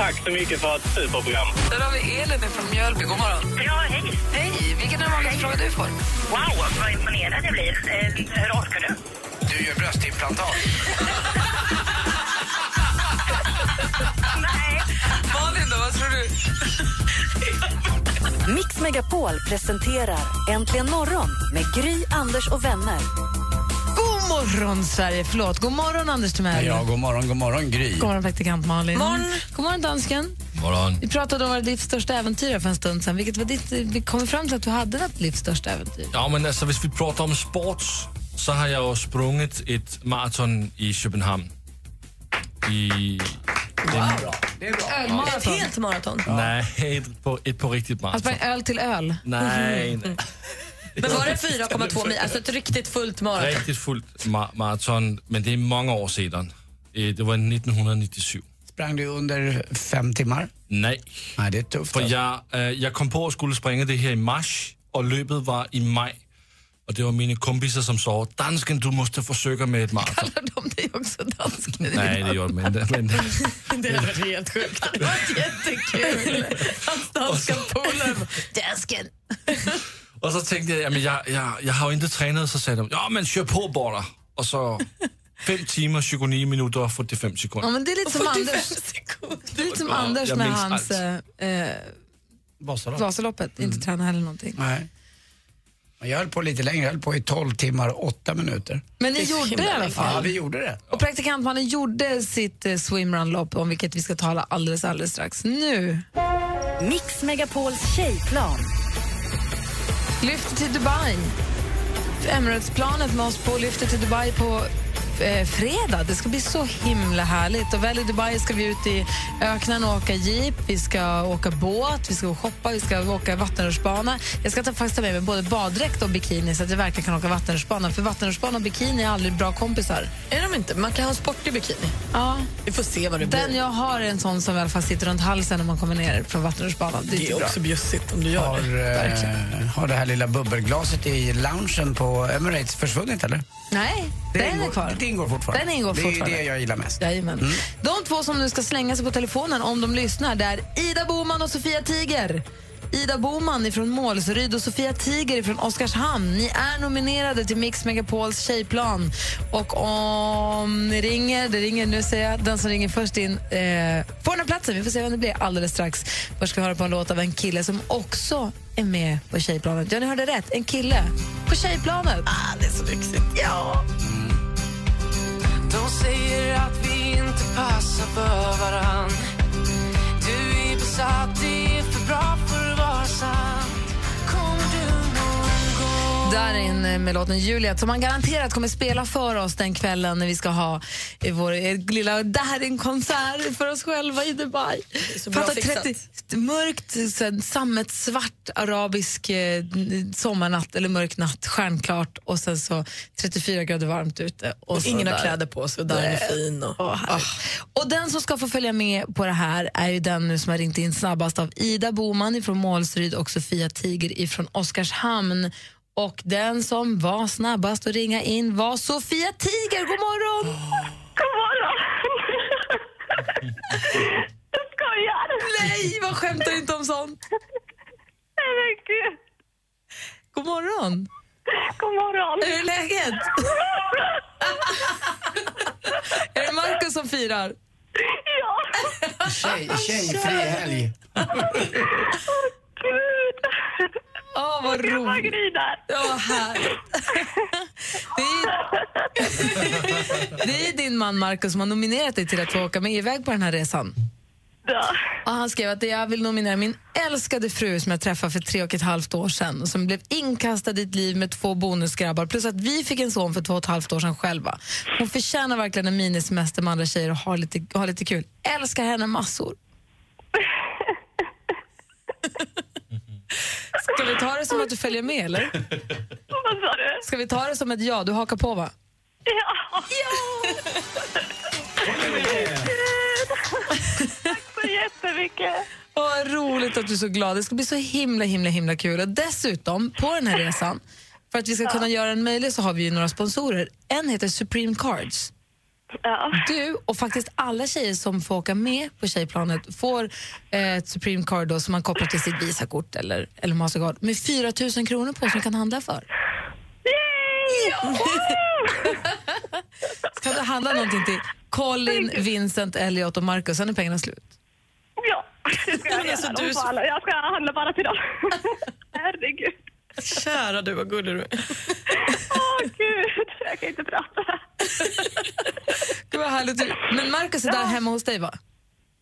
Tack så mycket för ett superprogram. Där har vi Elin från Mjölby. God morgon. Ja, hej. Hej! Vilken är den vanligaste frågan du får? Wow, vad imponerad jag blir. Eh, hur orkar du? Du gör bröstimplantat. Nej. Malin, då? Vad tror du? Mix Megapol presenterar Äntligen morgon med Gry, Anders och vänner. Morgon, Sverige. Förlåt. God morgon, Anders Timell. Ja, god morgon, god morgon Gry. God morgon, praktikant Malin. Morgon. God morgon, dansken. morgon. Vi pratade om ditt största äventyr för en stund sedan. Vilket var ditt, vi kom fram till att du hade ett livs största äventyr. Ja, men alltså, hvis vi pratar om sport så har jag sprungit ett maraton i Köpenhamn. I... Det är bra. Ölmaraton. helt maraton. Nej, på, ett på riktigt Han maraton. sprang öl till öl. Nej, nej. Men var det 4,2 mil? Alltså ett riktigt fullt maraton? Riktigt fullt ma- maraton, men det är många år sedan. Eh, Det var 1997. Sprang du under fem timmar? Nej, Nej, det är tufft. för alltså. jag, eh, jag kom på att skulle springa det här i mars och löpet var i maj. Och det var mina kompisar som sa, dansken du måste försöka med ett maraton. Kallar de dig också dansken? Nej, det gjorde de inte. Men, Det hade varit helt sjukt. Det var jättekul. Hans danska polare. Dansken. Och så tänkte jag, jamen, jag, jag, jag har ju inte tränat, så sa de, ja men kör på bara. Och så fem timmar, 29 minuter och 45 Ja, sekunder. men det är lite som Anders, det är lite som Ja, Anders med hans eh, eh, Vasalopp. Vasaloppet. Inte träna heller någonting. Nej. Men Jag höll på lite längre, jag höll på i 12 timmar och 8 minuter. Men ni gjorde det i alla Ja, fall. vi gjorde det. Och praktikantmannen gjorde sitt eh, swimrun-lopp om vilket vi ska tala alldeles, alldeles strax. Nu Mix Megapols tjejplan lyfter till Dubai. Emirates-planet med oss på lyfter till Dubai på eh, fredag. Det ska bli så himla härligt. Och väl i Dubai ska vi ut i öknen och åka jeep, vi ska åka båt, vi ska shoppa, vi ska åka vattenrutschbana. Jag ska ta, faktiskt ta med mig både baddräkt och bikini så att jag verkligen kan åka vattenrutschbana. För vattenrutschbana och bikini är aldrig bra kompisar. Är de inte? Man kan ha en sportig bikini. Ja. Vi får se vad det Den blir. jag har är en sån som i alla fall sitter runt halsen när man kommer ner från vattenrutschbanan. Det är, Det är bra. också bjussigt om du gör Har, det. eh, har det här lilla bubbelglaset i loungen på Emirates försvunnit eller? Nej, den är ingår, kvar. Det ingår fortfarande. Den ingår det fortfarande. är det jag gillar mest. Jajamän. De två som nu ska slänga sig på telefonen om de lyssnar det är Ida Boman och Sofia Tiger. Ida Boman från Målsryd och Sofia Tiger från Oskarshamn. Ni är nominerade till Mix Megapols tjejplan. Och om ni ringer, det ringer nu säger jag, den som ringer först in eh, får den här platsen. Vi får se vem det blir alldeles strax. Först ska vi höra på en låt av en kille som också är med på tjejplanet. Ja, ni hörde rätt. En kille på tjejplanet. Ah, det är så lyxigt. Ja. De säger att vi inte passar för varann. Du är besatt, det är för bra för att vara sant där inne med låten Juliet som man garanterat kommer spela för oss den kvällen när vi ska ha eh, vår eh, lilla Darin-konsert för oss själva i Dubai. Fatta fixat. mörkt, så här sammetsvart arabisk eh, sommarnatt eller mörk natt, stjärnklart och sen så 34 grader varmt ute. Och, ingen har kläder på sig och där är fin. Och... Åh, härligt. och den som ska få följa med på det här är ju den nu som har ringt in snabbast av Ida Boman från Målsryd och Sofia Tiger från Oskarshamn. Och den som var snabbast att ringa in var Sofia Tiger. God morgon! God morgon. Jag skojar. Nej, vad skämtar inte om sånt? Nej, men gud. God morgon! God morgon. Hur är läget? är det Markus som firar? Ja. Tjej, tjejfri helg. Gud. Åh, vad Jag bara roligt! grinar. Ja, härligt. Det är, det är din man Markus som har nominerat dig till att få åka med iväg på den här resan. Ja. Och han skrev att jag vill nominera min älskade fru som jag träffade för tre och ett halvt år sedan som blev inkastad i ett liv med två bonusgrabbar plus att vi fick en son för två och ett halvt år sedan själva. Hon förtjänar verkligen en minisemester med andra tjejer och ha lite, ha lite kul. Älskar henne massor. Ska vi ta det som att du följer med eller? Vad sa du? Ska vi ta det som ett ja? Du hakar på va? Ja! Tack så jättemycket. Vad roligt att du är så glad. Det ska bli så himla, himla, himla kul. Och dessutom, på den här resan, för att vi ska kunna göra den möjlig så har vi ju några sponsorer. En heter Supreme Cards. Du och faktiskt alla tjejer som får åka med på tjejplanet får eh, ett Supreme Card då, som man kopplar till sitt Visakort eller, eller Mastercard med 4 000 kronor på som kan handla för. Ska du handla någonting till Colin, Vincent, Elliot och Marcus? Sen är pengarna slut. Ja, det ska jag Alltså, du alla. Jag ska handla bara till dem. Herregud. Kära du, vad gullig du är. Åh, gud. Jag kan inte prata. Gud vad härligt. Men Marcus är där hemma hos dig va?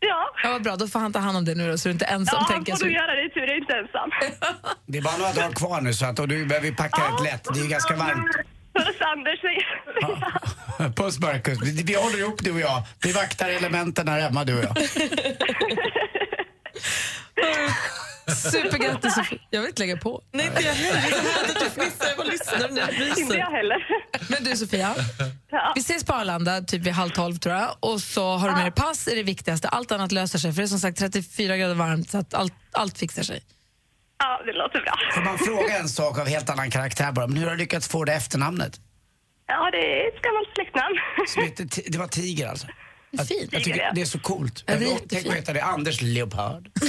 Ja. Ja, vad bra, då får han ta hand om det nu då, så du inte är ensam. Ja, tänker jag får så. du göra det. Tur jag är inte ensam. Det är bara några dagar kvar nu så att och du behöver packa rätt lätt. Det är ju ganska varmt. Puss Anders. Puss Marcus. Vi, vi håller ihop du och jag. Vi vaktar elementen här hemma du och jag. Supergrattis Sofie. Jag vill inte lägga på. Nej, inte jag heller. Att du fnissar. Jag bara lyssnar. Inte jag heller. Men du Sofia, vi ses på Arlanda typ vid halv tolv tror jag. Och så har du med dig pass är det viktigaste. Allt annat löser sig för det är som sagt 34 grader varmt så att allt, allt fixar sig. Ja, det låter bra. Får man fråga en sak av helt annan karaktär bara. Men hur har du lyckats få det efternamnet? Ja, det är ett gammalt släktnamn. Som heter, Ti- det var Tiger alltså? Fint. jag tycker det är så coolt. Ja, det är. Tänk att heta det Anders Leopard.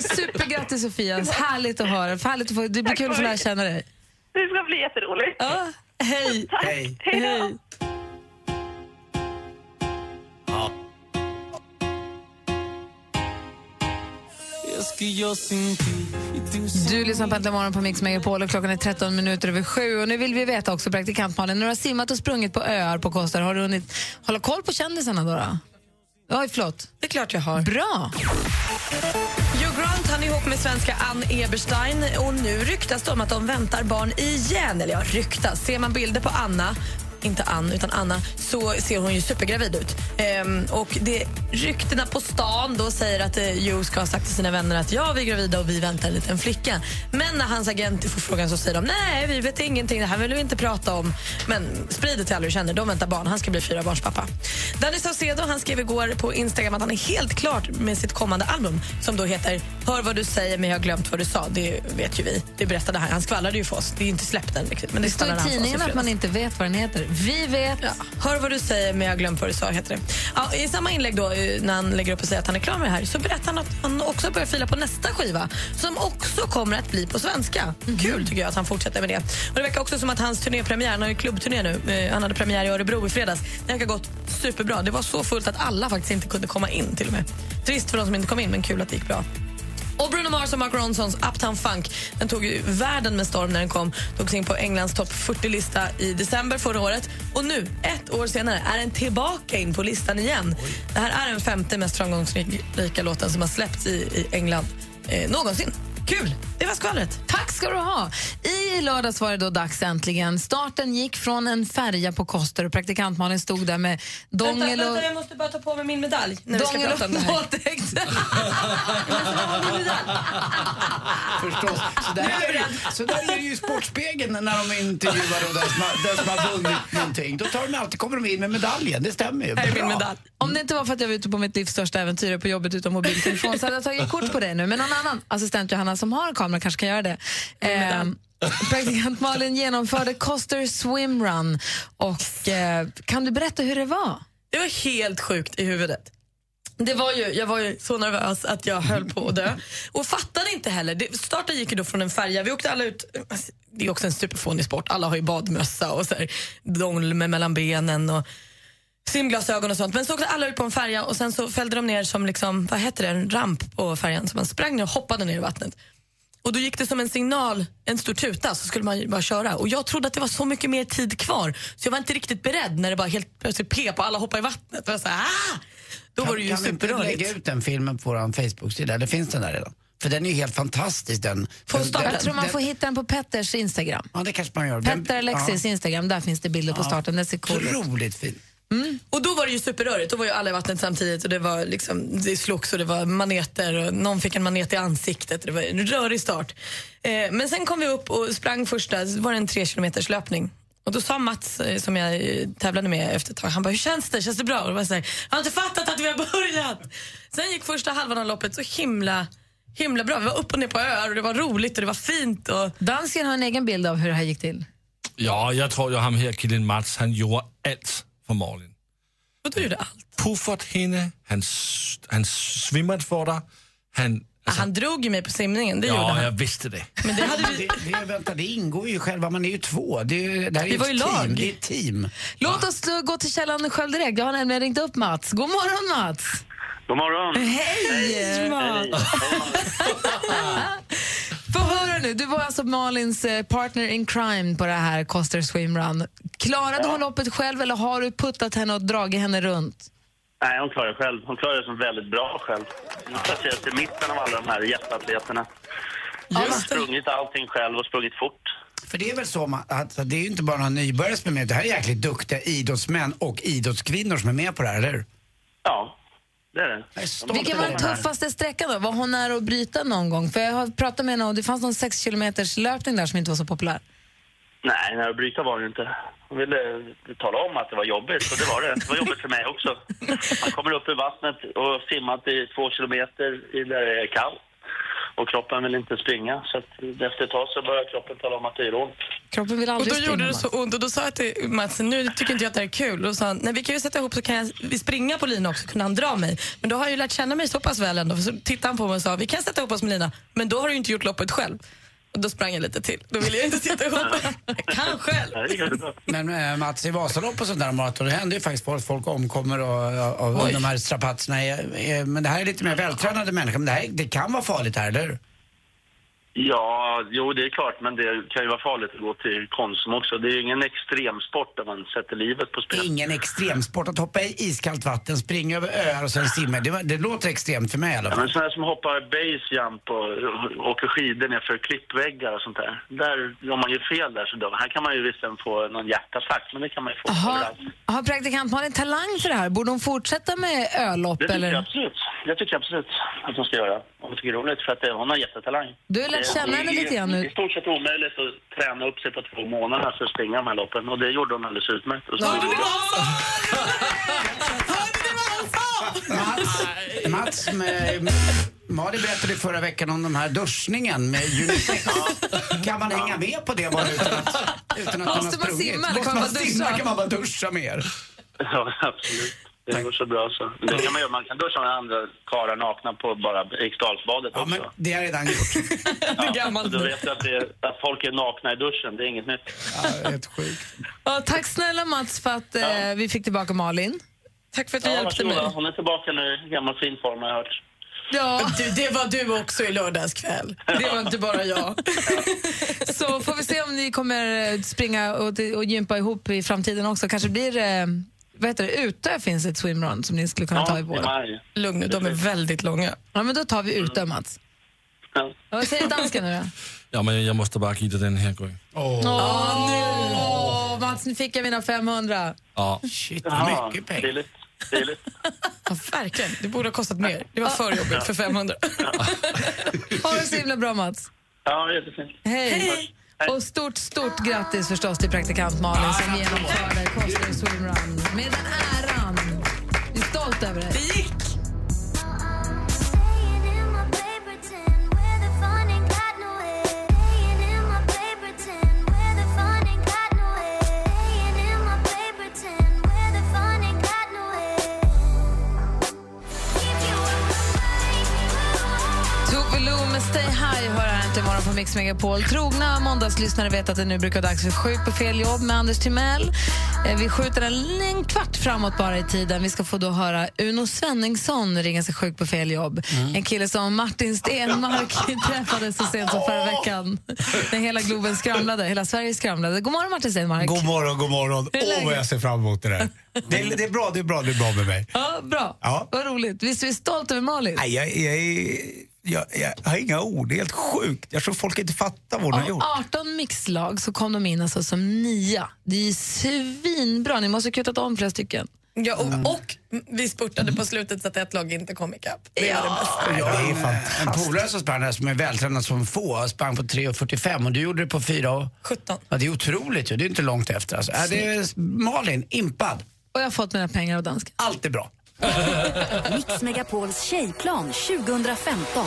Supergrattis Sofia, härligt att höra. Härligt att få, det blir Tack kul att få lära känna dig. Det ska bli jätteroligt. Ja, hej. Tack. Hej. Hej Du lyssnar på Äntligen morgon på Mix Megapol och klockan är 13 minuter över sju. Och nu vill vi veta också, praktikant Malin, när du har simmat och sprungit på öar på Koster, har du hunnit hålla koll på kändisarna då? då? Oj, förlåt. Det är klart jag har. Bra! Hugh Grant han är ihop med svenska Ann Eberstein och nu ryktas det om att de väntar barn igen. Eller ja, ryktas. Ser man bilder på Anna inte Ann, utan Anna, så ser hon ju supergravid ut. Ehm, och det, ryktena på stan då säger att eh, Hugh ska ha sagt till sina vänner att ja, vi är gravida och vi väntar en liten flicka. Men när hans agent får frågan så säger de nej, vi vet ingenting, det här vill vi inte prata om. Men sprid det till alla du känner, de väntar barn. Han ska bli fyra barns pappa. Danny Saucedo han skrev igår på Instagram att han är helt klart med sitt kommande album som då heter Hör vad du säger men jag har glömt vad du sa. Det vet ju vi. Det berättade han. Han skvallrade ju för oss. Det är inte släppt än riktigt. Men det, Det står i tidningen att man inte vet vad den heter. Vi vet. Ja, hör vad du säger men jag har glömt vad du sa heter det. Ja, I samma inlägg då eh, när han lägger upp och säger att han är klar med det här så berättar han att han också börjar fila på nästa skiva som också kommer att bli på svenska. Kul tycker jag att han fortsätter med det. Och det verkar också som att hans turnépremiär, han har ju klubbturné nu, eh, han hade premiär i Örebro i fredags. Det verkar gått superbra. Det var så fullt att alla faktiskt inte kunde komma in till och med. Trist för de som inte kom in men kul att det gick bra. Och Bruno Mars och Mark Ronsons Uptown Funk den tog ju världen med storm när den kom. Togs in på Englands topp 40-lista i december förra året. Och nu, ett år senare, är den tillbaka in på listan igen. Det här är den femte mest framgångsrika låten som har släppts i, i England eh, någonsin. Kul! Det var skvallret. Tack ska du ha. I lördags var det då dags äntligen. Starten gick från en färja på Koster och praktikant Malin stod där med dongel och... jag måste bara ta på mig min medalj när vi ska Dongel prata om det och här. våldtäkt. Förstås. Så där, är det, så där är det ju i Sportspegeln när de intervjuar då den som, har, den som har vunnit någonting. Då tar de alltid, kommer de in med medaljen, det stämmer ju. Här är min Bra. medalj. Om det inte var för att jag var ute på mitt livs största äventyr på jobbet utan mobiltelefon så hade jag tagit kort på dig nu. Men någon annan assistent Johanna som har en kamera kanske kan göra det. Eh, praktikant Malin genomförde Coster Swim Run. Och, eh, kan du berätta hur det var? Det var helt sjukt i huvudet. Det var ju, jag var ju så nervös att jag höll på att dö. Och fattade inte heller. Det, starten gick ju då från en färja. Vi åkte alla ut. alltså, Det är också en superfånig sport. Alla har ju badmössa och så här, dolme mellan benen och simglasögon och sånt. Men så åkte alla ut på en färja och sen så fällde de ner som liksom, vad heter det, en ramp på färjan. Så man sprang ner och hoppade ner i vattnet. Och då gick det som en signal, en stor tuta, så skulle man bara köra. Och jag trodde att det var så mycket mer tid kvar. Så jag var inte riktigt beredd när det bara helt plötsligt pep och alla hoppade i vattnet. Jag var så här, ah! Då var det ju kan vi inte lägga superrörigt. ut den filmen på vår Facebook-sida? Eller finns den där redan? För den är ju helt fantastisk den. På den, starten. Jag tror man den- får hitta den på Petters Instagram. Ja, det kanske man gör. Petter Alexis Instagram, där finns det bilder på starten. Den ser cool ut. Otroligt fin. Och då var det ju superrörigt. Då var ju alla i vattnet samtidigt och det var liksom, det slogs och det var maneter och någon fick en manet i ansiktet. Det var en rörig start. Eh, men sen kom vi upp och sprang första, så var det en tre kilometers löpning. Och då sa Mats, eh, som jag eh, tävlade med efter ett tag, han bara, hur känns det? Känns det bra? Och jag så här, jag har inte fattat att vi har börjat. Sen gick första halvan av loppet så himla, himla bra. Vi var upp och ner på öar och det var roligt och det var fint. Och... Dansken har en egen bild av hur det här gick till. Ja, jag tror ju han här killen Mats, han gjorde allt för Malin. Vadå gjorde allt? Puffat henne, han, han svimmade för dig. Han, han drog ju mig på simningen, det gjorde ja, han. jag visste det. Men det hade vi... det, det, vänta, det ingår ju själva, man är ju två. Det, det här är Vi var ett ju lag. team. Det är ett team. Låt oss då gå till källan själv direkt. Jag har nämligen ringt upp Mats. God morgon Mats! God morgon. Hej Mats! Få höra nu, du var alltså Malins eh, partner in crime på det här Coster Swimrun. Klarade hon loppet själv eller har du puttat henne och dragit henne runt? Nej, hon klarar det själv. Hon klarar det som väldigt bra själv. Hon placerar sig i mitten av alla de här jätteatleterna. Hon har sprungit allting själv och sprungit fort. För det är väl så att det är ju inte bara några nybörjare som är med. Det här är jäkligt duktiga idrottsmän och idrottskvinnor som är med på det här, eller hur? Ja, det är det. Vilken var den tuffaste sträckan då? Var hon nära att bryta någon gång? För jag har pratat med henne och det fanns någon 6 kilometers löpning där som inte var så populär. Nej, när att bryta var det inte. Hon ville tala om att det var jobbigt, och det var det. Det var jobbigt för mig också. Man kommer upp i vattnet och simmat i två kilometer i där det är kallt. Och kroppen vill inte springa, så att efter ett tag så börjar kroppen tala om att det gör ont. Kroppen vill Och aldrig då springa. gjorde det så ont och då sa jag till Mats, nu tycker inte jag att det här är kul. Och då sa han, nej vi kan ju sätta ihop så kan jag, vi springa på lina också, kunde han dra mig. Men då har jag ju lärt känna mig så pass väl ändå. Så tittade han på mig och sa, vi kan sätta ihop oss med lina. Men då har du ju inte gjort loppet själv. Och då sprang jag lite till. Då ville jag inte sätta ihop Jag kan själv. Men äh, Mats, i Vasalopp och sånt där maraton, det händer ju faktiskt att folk omkommer och, och, och Oj. de här strapatserna. Men det här är lite mer vältränade människor. Men det, här, det kan vara farligt här, eller hur? Ja, jo det är klart, men det kan ju vara farligt att gå till Konsum också. Det är ju ingen extremsport där man sätter livet på spel. Ingen extremsport. Att hoppa i iskallt vatten, springa över öar och sen simma. Det, det låter extremt för mig i alla Ja, fall. men sådana som hoppar base jump och åker skidor ner för klippväggar och sånt där. Där, om man gör fel där så dör. Här kan man ju visserligen få någon hjärtattack, men det kan man ju få överallt. har praktikant Malin talang för det här? Borde hon fortsätta med ölopp? Det tycker eller? jag absolut. Det tycker jag absolut att hon ska göra. Om hon tycker det är roligt, för att eh, hon har jättetalang. Du har lärt Det- känna henne är- lite grann nu. Det är i stort sett omöjligt att träna upp sig på två månader för att springa de här loppen. Och det gjorde hon alldeles utmärkt. Och så- Mats, Mats med, Malin berättade förra veckan om den här duschningen med Unisex. Kan man hänga med på det bara utan att, utan att man har Måste man sprungit? simma eller kan man bara simma duscha? kan man bara duscha mer. Ja, absolut. Det går så bra så. Det kan man göra. Man kan duscha med andra karlar nakna på bara Eriksdalsbadet Ja, också. men det har jag redan gjort. Ja, så du vet du att, det, att folk är nakna i duschen, det är inget nytt. Ja, helt sjukt. Ja, tack snälla Mats för att eh, vi fick tillbaka Malin. Tack för att Ja, varsågoda. Hon är tillbaka nu i gammal fin form har jag hört. Ja. Du, det var du också i lördags kväll. Det var inte bara jag. Så får vi se om ni kommer eh, springa och, och gympa ihop i framtiden också. Kanske blir det, vad heter det, Utö finns ett swimrun som ni skulle kunna ta i vår. Lugn nu, de är väldigt långa. Ja, men då tar vi Utö, Mats. Ja. Vad säger dansken nu då? Ja, men jag måste bara ge dig den här, Gry. Åh, nu! Åh, Mats, nu fick jag mina 500. Ja. Shit, Jaha, mycket pengar. Ja, verkligen. Det borde ha kostat mer. Det var för jobbigt för 500. Ha det så himla bra, Mats. Ja, jättefint. Hej! Och stort, stort grattis förstås till praktikant Malin som genomförde Coster Swimrun med den äran. Vi är stolt över det. Inte imorgon på Mix Megapol. Trogna måndagslyssnare vet att det nu brukar vara dags för Sjuk på fel jobb med Anders Timell. Eh, Vi skjuter en, kvart framåt bara i tiden. Vi ska få då höra Uno Svenningsson ringa sig sjuk på fel jobb. En kille som Martin Stenmark träffade så sent som förra veckan. När hela Globen skramlade, hela Sverige skramlade. God morgon Martin Stenmark. God morgon, god morgon. Åh, vad jag ser fram emot det där. Det är, det är bra, det är bra, det är bra med mig. Ja, bra. Ja. Vad roligt. Visst är vi stolta över Malin? Nej, jag, jag, är- jag, jag har inga ord, det är helt sjukt. Jag tror folk inte fattar vad hon har gjort. 18 mixlag så kom de in alltså som nia. Det är svinbra. Ni måste ha kutat om flera stycken. Ja, och, och vi spurtade på slutet så att ett lag inte kom ikapp. Det är det bästa. Har det är en, en fantastiskt. polare som sprang där som är vältränad som få, sprang på 3.45 och du gjorde det på 4 och... 17. Ja, det är otroligt ju, det är inte långt efter. Alltså. Äh, det är Malin, impad. Och jag har fått mina pengar av dansken. Allt är bra. Mix Megapols tjejplan 2015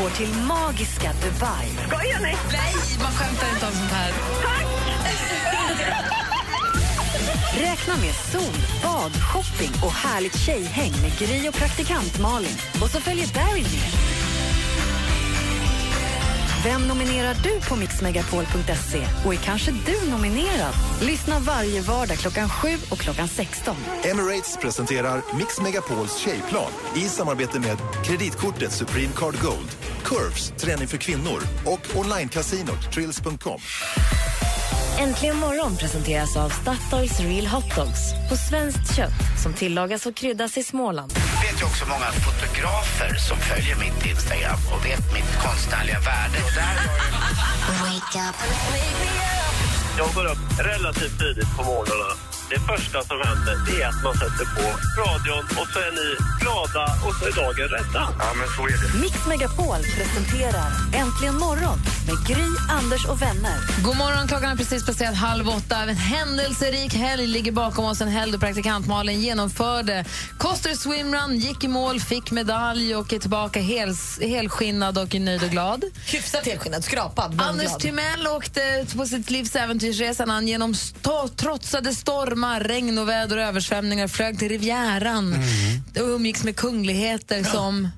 går till magiska Dubai. Skojar ni? Nej, man skämtar inte om sånt här. Räkna med sol, bad, shopping och härligt tjejhäng med Gry och praktikant Malin. Och så följer Darin med. Vem nominerar du på mixmegapol.se? Och är kanske du nominerad? Lyssna varje vardag klockan 7 och klockan 16. Emirates presenterar Mix Megapols tjejplan i samarbete med kreditkortet Supreme Card Gold, Curves, träning för kvinnor och onlinekasinot Trills.com. Äntligen morgon presenteras av Statoils Real Hot Dogs på svenskt kött som tillagas och kryddas i Småland. Jag vet ju också många fotografer som följer mitt Instagram och vet mitt konstnärliga värde. Och där Jag går upp relativt tidigt på morgnarna. Det första som händer det är att man sätter på radion och så är ni glada och så är dagen rädda. Ja, men så är det. Mix Megapol presenterar Äntligen morgon med Gry, Anders och vänner. God morgon, klockan är precis passerat halv åtta. En händelserik helg ligger bakom oss. En helg då praktikant Malin genomförde Koster swimrun, gick i mål, fick medalj och är tillbaka hels, helskinnad och nöjd och glad. Hyfsat helskinnad, skrapad. Anders glad. Timell åkte på sitt livs äventyrsresa när han genom sto- trotsade stormar, regn och väder och översvämningar flög till Rivieran. Och umgicks med kungligheter som...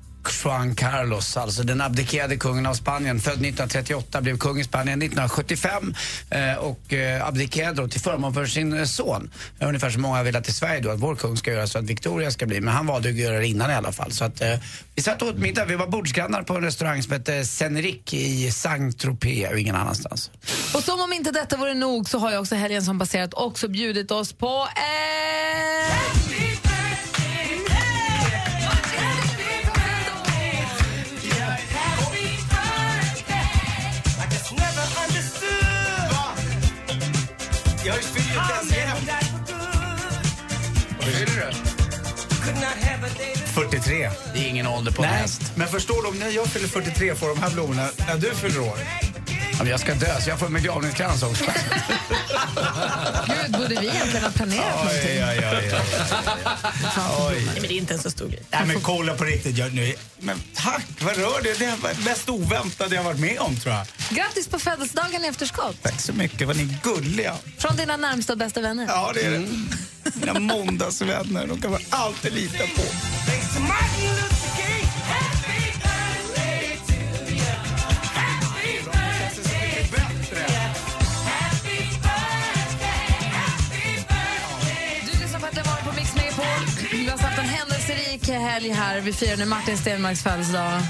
Juan Carlos, alltså den abdikerade kungen av Spanien, född 1938, blev kung i Spanien 1975 eh, och eh, abdikerade då till förmån för sin eh, son. Ungefär som många har velat i Sverige då, att vår kung ska göra så att Victoria ska bli, men han valde att göra det innan i alla fall. Så att, eh, vi satt och åt middag, vi var bordsgrannar på en restaurang som hette Senrik i Saint-Tropez och ingen annanstans. Och som om inte detta vore nog så har jag också helgen som passerat också bjudit oss på en... 43. Det är ingen ålder på en Nej, häst. men förstår du, när jag fyller 43 får de här blommorna när du fyller år. Ja, men jag ska dö, så jag får en begravningskrans också. Gud, borde vi egentligen ha planerat någonting? Oj, oj, oj, oj. Nej, men det är inte en så stor grej. Nej, men kolla på riktigt. Jag, nu, men tack, vad rör det? Det är det mest oväntade jag varit med om, tror jag. Grattis på födelsedagen i efterskott Tack så mycket, vad ni är gulliga. från dina närmsta och bästa vänner. Ja, det är det. Mina måndagsvänner, de kan man alltid lita på. På Mix Megapol. Vi har haft en händelserik helg här. Vi firar nu Martin Stenmarks födelsedag.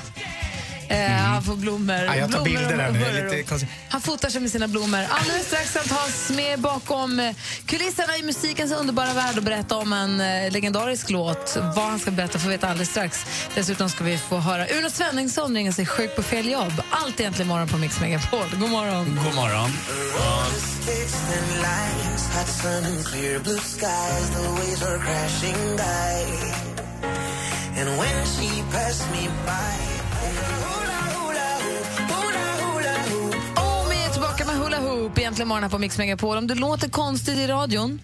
Eh, Han får blommor. Ja, jag tar blommor bilder här nu, lite konstigt. Han fotar sig med sina blommor. Alldeles strax ska han ta oss med bakom eh, kulisserna i musikens underbara värld och berätta om en eh, legendarisk låt. Vad han ska berätta får vi veta alldeles strax. Dessutom ska vi få höra Uno Svenningsson ringa sig sjuk på fel jobb. Allt egentligen morgon på Mix Megapol. God morgon. God morgon. Och upp egentligen morgon här på Mix Megapol. Om det låter konstigt i radion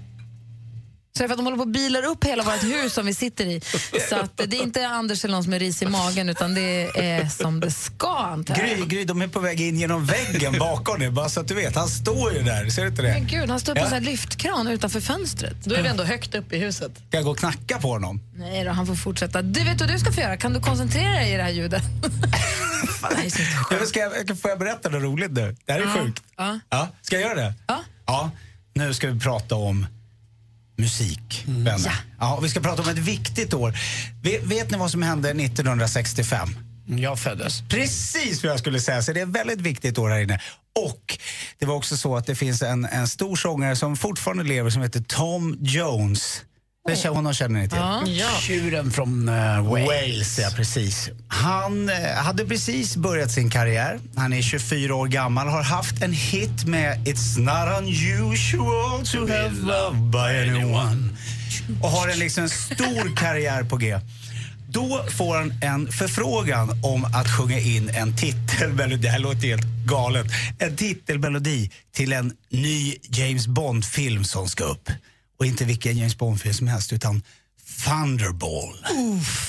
så är det för att de håller på och bilar upp hela vårt hus som vi sitter i. Så att det är inte Anders eller någon som är ris i magen utan det är som det ska antar jag. Gry, Gry, de är på väg in genom väggen bakom dig, bara så att du vet. Han står ju där, ser du inte det? Men gud, han står på Ja. en sån här lyftkran utanför fönstret. Då är vi ändå högt upp i huset. Ska jag gå och knacka på honom? Nej då, han får fortsätta. Du vet vad du ska få göra? Kan du koncentrera dig i det här ljudet? Fan, det här är så ska jag, får jag berätta något roligt nu? Det här är Ja. sjukt. Ja. Ja, ska jag göra det? Ja. Ja, nu ska vi prata om musik, vänner. Ja. vi ska prata om ett viktigt år. Vet, vet ni vad som hände 1965? Jag föddes. Precis vad jag skulle säga, så det är ett väldigt viktigt år här inne. Och det var också så att det finns en, en stor sångare som fortfarande lever som heter Tom Jones. Det känner, honom känner ni till? Ja. Tjuren från uh, Wales. Wales, ja precis. Han eh, hade precis börjat sin karriär. Han är 24 år gammal, har haft en hit med It's not unusual to have love by anyone. Och har en liksom stor karriär på G. Då får han en förfrågan om att sjunga in en titelmelodi. Det här låter helt galet. En titelmelodi till en ny James Bond-film som ska upp. Och inte vilken James Bond-film som helst, utan Thunderball.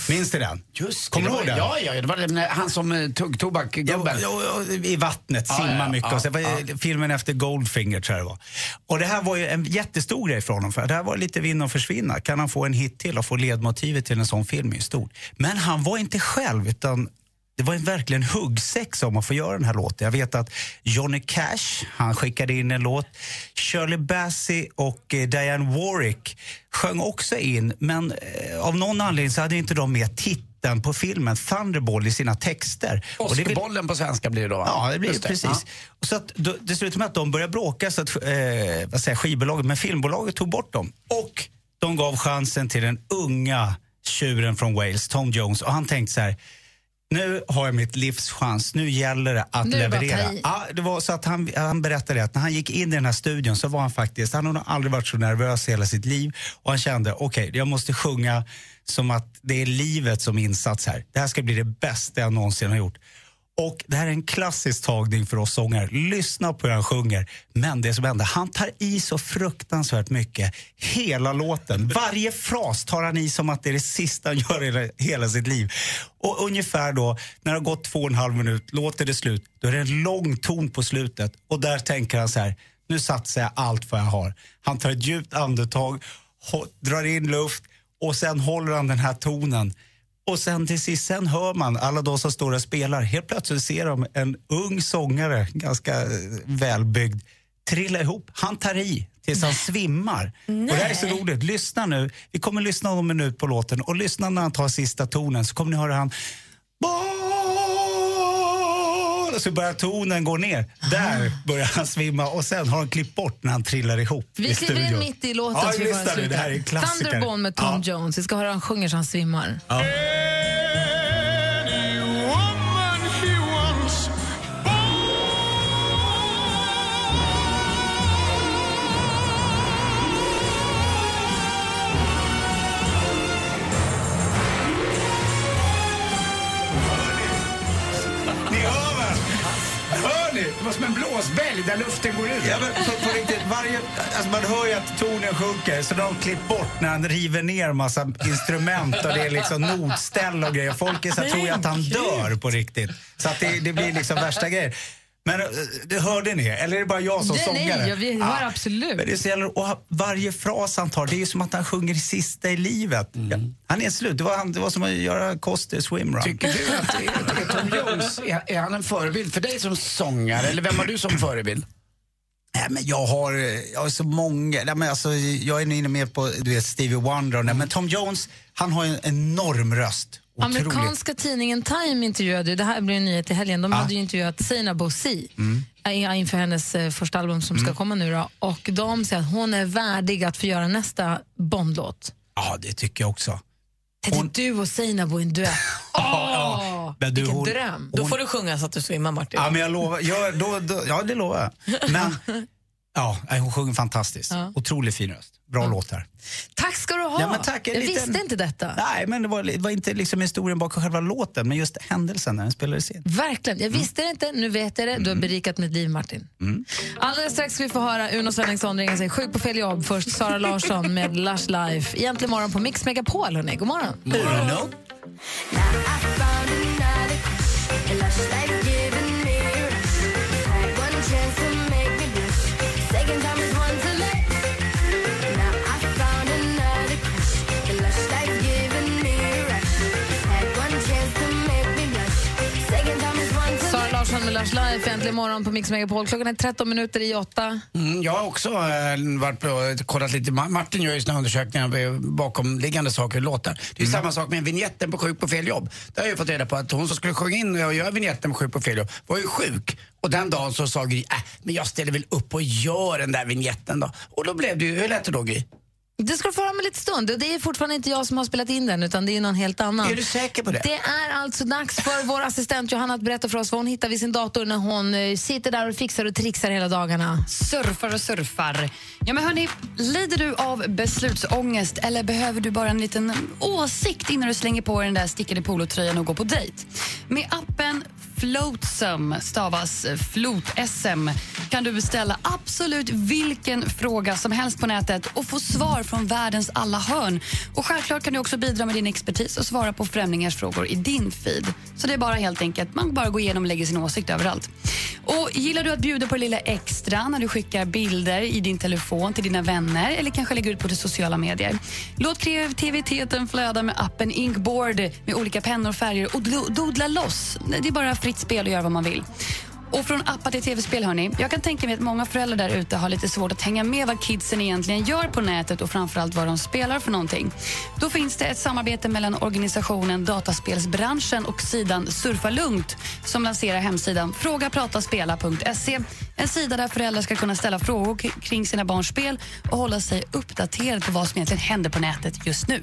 Minns du den? Just Kommer du ihåg den? Ja, ja, det var den, han som uh, tog tobak-gubben. Ja, I vattnet, Ja, simma ja, mycket. ja, och så, var ju Filmen efter Goldfinger tror jag det var. Och det här var ju en jättestor grej för honom. För det här var lite vinn och försvinna. Kan han få en hit till och få ledmotivet till en sån film är ju stort. Men han var inte själv utan det var en verkligen huggsex om att få göra den här låten. Jag vet att Johnny Cash, han skickade in en låt. Shirley Bassey och eh, Diane Warwick sjöng också in, men eh, av någon anledning så hade inte de med titeln på filmen Thunderball i sina texter. Det vill- Åskbollen på svenska blir det då? Ja, det blir Just precis. Ja. Så att, då, det slutade med att de började bråka så att eh, vad säger, skivbolaget, men filmbolaget tog bort dem. Och de gav chansen till den unga tjuren från Wales, Tom Jones. Och han tänkte så här, nu har jag mitt livs chans, nu gäller det att Nu det leverera. i. Ja, det var så att han, han berättade att när han gick in i den här studion så var han faktiskt, han har aldrig varit så nervös i hela sitt liv. Och han kände, okej, jag måste sjunga som att det är livet som insats här. Det här ska bli det bästa jag någonsin har gjort. Och det här är en klassisk tagning för oss sångare. Lyssna på hur han sjunger. Men det som händer, han tar i så fruktansvärt mycket hela låten. Varje fras tar han i som att det är det sista han gör i hela, hela sitt liv. Och ungefär då, när det har gått två och en halv minut, låter det slut, då är det en lång ton på slutet. Och där tänker han så här, nu satsar jag allt vad jag har. Han tar ett djupt andetag, drar in luft och sen håller han den här tonen. Och sen till sist, sen hör man alla de som står och spelar. Helt plötsligt ser de en ung sångare, ganska eh, välbyggd, trilla ihop. Han tar i tills han svimmar. Och det här är så roligt. Lyssna nu. Vi kommer lyssna om en minut på låten och lyssna när han tar sista tonen så kommer ni höra han och så börjar tonen gå ner. Där börjar han svimma och sen har han klippt bort när han trillar ihop Vi i kliver in studion. mitt i låten Ja, så vi lyssna nu. Det här är en klassiker. Thunderball med Tom Jones. Vi ska höra han sjunger så han svimmar. Ja. Blåsbälg där luften går ut. Ja, men på, på riktigt, varje, alltså man hör ju att tonen sjunker så de har klippt bort när han river ner massa instrument och det är liksom notställ och grejer. Folk är så tror ju att han dör på riktigt. Så att det, det blir liksom värsta grejer. Men eh, det hörde ni? Eller är det bara jag som Nej, sångare? nej, ja, vi hör absolut. Men det är så jävla, och varje fras han tar, det är ju som att han sjunger sista i livet. Ja, han är slut. Det var, han, det var som att göra Koster swimrun. Tycker du att är, är Tom Jones, är, är han en förebild för dig som sångare? Eller vem har du som förebild? Nej, men jag har, jag har så många, nej, men alltså, jag är inne mer på du vet, Stevie Wonder, det, men Tom Jones han har en enorm röst. Otroligt. Amerikanska tidningen Time intervjuade, ju- det här blir en nyhet i helgen, de hade ju intervjuat Seinabo Bosi Mm. eh, inför hennes eh, första album som ska komma nu då, och de säger att hon är värdig att få göra nästa Bondlåt. Ja, det tycker jag också. Hon... Du och Seinabo i en duett. Åh, Men du, vilken hon- dröm. Då får du sjunga så att du svimmar, Martin. Ja, men jag lovar. Ja, då, då, ja det lovar jag. Men ja, hon sjunger fantastiskt. Ja. Otroligt fin röst. Bra låtar. Tack ska du ha. Ja, men tack, jag liten- visste inte detta. Nej, men det var, det var inte liksom historien bakom själva låten, men just händelsen när den spelades in. Verkligen. Jag visste det inte, nu vet jag det. Du har berikat mitt liv, Martin. Alldeles strax ska vi få höra Uno Svenningsson ringa sig sjuk på fel jobb. Först Sara Larsson med Lush Life. Egentligen morgon på Mix Megapol, hörni. God morgon. Larsson med Lush Life. Äntligen morgon på Mix Megapol. Klockan är 13 minuter i åtta. Mm, jag har också eh, varit på, och kollat lite. Ma- Martin gör ju såna undersökningar bakomliggande saker i låtar. Det är samma sak med vignetten på Sjuk på fel jobb. Där har jag fått reda på att hon som skulle sjunga in och göra vignetten på Sjuk på fel jobb var ju sjuk. Och den dagen så sa Gry, äh, men jag ställer väl upp och gör den där vignetten då. Och då blev det ju, hur lät det då Gry? Det ska du få höra om en liten stund. Och Det är fortfarande inte jag som har spelat in den, utan det är någon helt annan. Är du säker på det? Det är alltså dags för vår assistent Johanna att berätta för oss vad hon hittar vid sin dator när hon eh, sitter där och fixar och trixar hela dagarna. Surfar och surfar. Ja, men hörni, lider du av beslutsångest eller behöver du bara en liten åsikt innan du slänger på dig den där stickade polotröjan och går på dejt? Med appen Floatsam, stavas flot-SM, kan du beställa absolut vilken fråga som helst på nätet och få svar från världens alla hörn. Och Självklart kan du också bidra med din expertis och svara på främlingars frågor i din feed. Så det är bara helt enkelt, man bara går igenom och lägger sin åsikt överallt. Och Gillar du att bjuda på det lilla extra när du skickar bilder i din telefon till dina vänner eller kanske lägger ut på de sociala medier? Låt kreativiteten flöda med appen Inkboard med olika pennor och färger och doodla dodla loss. Det är bara fritt spel att göra vad man vill. Och från appar till tv-spel, hörni. Jag kan tänka mig att många föräldrar där ute har lite svårt att hänga med vad kidsen egentligen gör på nätet och framförallt vad de spelar för någonting. Då finns det ett samarbete mellan organisationen Dataspelsbranschen och sidan Surfa Lugnt som lanserar hemsidan frågaprataspela.se. En sida där föräldrar ska kunna ställa frågor kring sina barns spel och hålla sig uppdaterade på vad som egentligen händer på nätet just nu.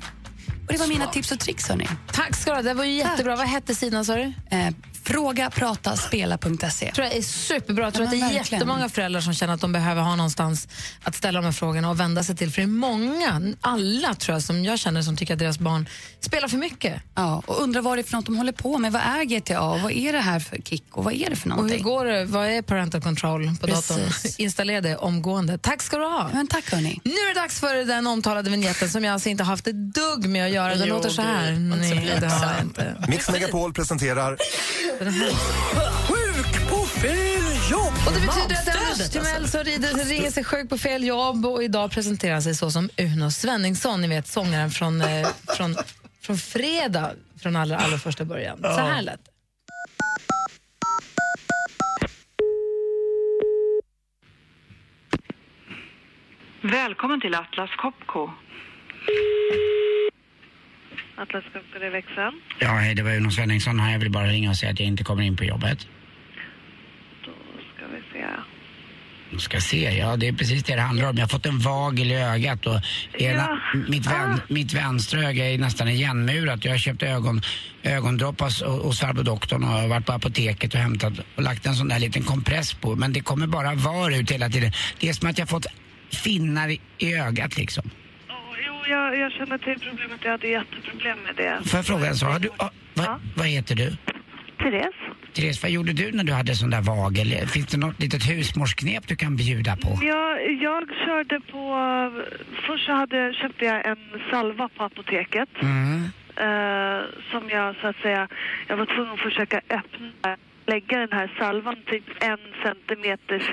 Och Det var mina tips och tricks, hörni. Tack ska du ha. Det var jättebra. Vad hette sidan, sa du? Eh, frågaprataspela.se. tror jag är superbra. Jag tror Ja, att det är verkligen. jättemånga föräldrar som känner att de behöver ha någonstans att ställa de här frågorna och vända sig till. För det är många, alla tror jag, som jag känner som tycker att deras barn spelar för mycket. Ja, och undrar vad det är för något de håller på med. Vad är GTA? Och Vad är det här för kick? Och vad är det för Och någonting? hur går det? Vad är parental control på datorn? Precis. Installera det omgående. Tack ska du ha. Men tack hörni. Nu är det dags för den omtalade vignetten som jag alltså inte har haft ett dugg med att göra. Den Jo, låter så här. Nej, det har jag inte. Mix Megapol presenterar Sjuk på fel jobb! Och det betyder att Magstödet, Timell alltså. som rider, ringer sig sjuk på fel jobb och idag presenterar sig så som Uno Svenningsson, ni vet sångaren från, eh, från, från fredag från allra, allra första början. Så här lät det. Välkommen till Atlas Copco. Atlas Copco, det är växeln. Ja, hej, det var Uno Svenningsson här. Jag vill bara ringa och säga att jag inte kommer in på jobbet. Då ska vi se. Jag ska se, ja det är precis det det handlar om. Jag har fått en vagel i ögat och ena, mitt, vän, mitt vänstra öga är nästan igenmurat. Jag har köpt ögon, ögondroppar hos- farbror doktorn och varit på apoteket och hämtat och lagt en sån där liten compress på. Men det kommer bara var ut hela tiden. Det är som att jag fått finnar i, i ögat liksom. Jag, jag känner till problemet. Jag hade jätteproblem med det. Får jag fråga en sak? Du, ah, vad, vad heter du? Therese? Therese, vad gjorde du när du hade sån där vagel? Finns det något litet husmorsknep du kan bjuda på? Jag, jag körde på... Först hade, köpte jag en salva på apoteket. Mm. eh, som jag så att säga... Jag var tvungen att försöka öppna, lägga den här salvan typ en centimeters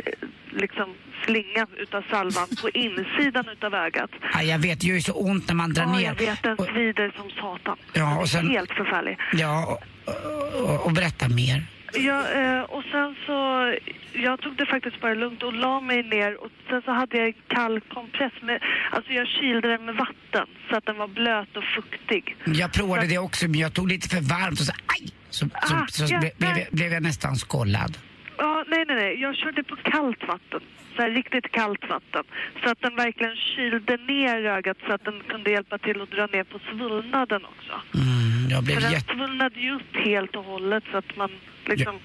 liksom slinga utav salvan på insidan utav ögat. Ja, jag vet, det gör ju så ont när man drar Ja, ner. jag vet. Den svider som satan. Ja, och sen- Helt förfärlig. Ja, och, och, och berätta mer. Ja, eh, och sen så... Jag tog det faktiskt bara lugnt och la mig ner och sen så hade jag en kall kompress med... Alltså jag kylde den med vatten så att den var blöt och fuktig. Jag provade det också, men jag tog lite för varmt och så aj! Så, så, Ah, så, ja, ble, blev, blev jag nästan skållad. Ja, nej, nej, nej. Jag körde på kallt vatten. Så här riktigt kallt vatten. Så att den verkligen kylde ner ögat så att den kunde hjälpa till att dra ner på svullnaden också. Mm, jag För blev den jätte... svullnade ju upp helt och hållet så att man liksom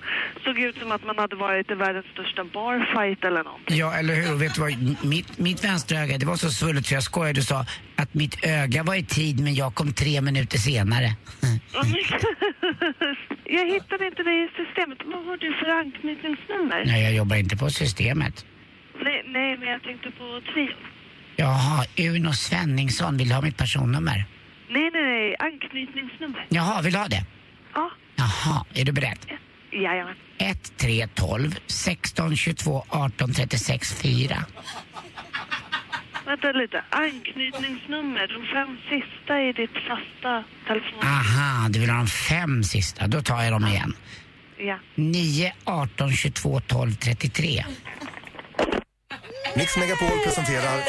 såg ut som att man hade varit i världens största barfight eller något. Ja, eller hur? Och vet du vad? Mitt, mitt vänstra öga, det var så svullet så jag skojade och sa att mitt öga var i tid men jag kom tre minuter senare. jag hittade inte dig i systemet. Vad har du för anknytningsnummer? Nej, jag jobbar inte på systemet. Nej, nej, men jag tänkte på Trio. Jaha, Uno Svenningsson, vill du ha mitt personnummer? Nej, nej, nej. Anknytningsnummer. Jaha, vill du ha det? Ja. Jaha, är du beredd? Jajamän. 1, 3, 12, 16, 22, 18, 36, 4. Vänta lite. Anknytningsnummer. De fem sista i ditt fasta telefon. Aha, du vill ha de fem sista. Då tar jag dem igen. Ja. 9, 18, 22, 12, 33. Mix Megapol presenterar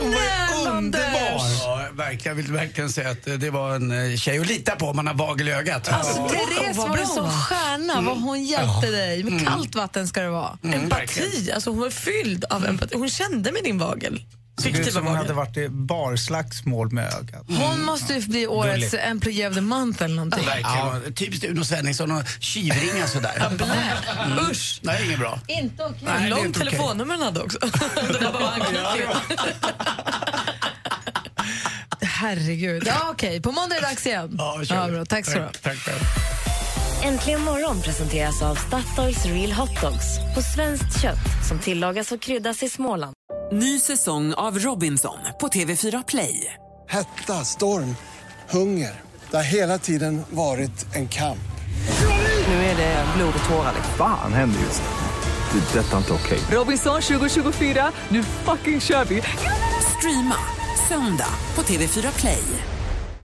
på fel jobb! Och så snäll Anders! Ja, verkligen, jag vill verkligen säga att det var en eh, tjej att lita på om man har vagel i ögat. Alltså, Therese var en sån stjärna, vad hon hjälpte dig. Med Mm. kallt vatten ska det vara. empati. Alltså hon var fylld av empati. Hon kände med din vagel. Fiktiva som hon hade varit i barslagsmål med ögat. Hon måste ju bli årets Gulligt. employee of the month eller någonting. Verkligen. Typiskt Uno Svenningsson och tjyvringa sådär. Mm. Usch! Det är inget bra. Inte okej. Nej, det är Långt telefonnummer hon hade också. det var bara anknytningen. Herregud. Ja, okej. På måndag är det dags igen. Ja, vi. bra. Tack så du ha. Tack själv. Äntligen morgon presenteras av Statoils Real Hot Dogs på svenskt kött som tillagas och kryddas i Småland. Ny säsong av Robinson på TV4 Play. Hetta, storm, hunger. Det har hela tiden varit en kamp. Nu är det blod och tårar. liksom. Fan händer just nu. Det. är Detta är inte okej. Robinson 2024, nu fucking kör vi! Streama söndag på TV4 Play.